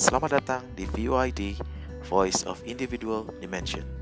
Selamat datang di VUID Voice of Individual Dimension.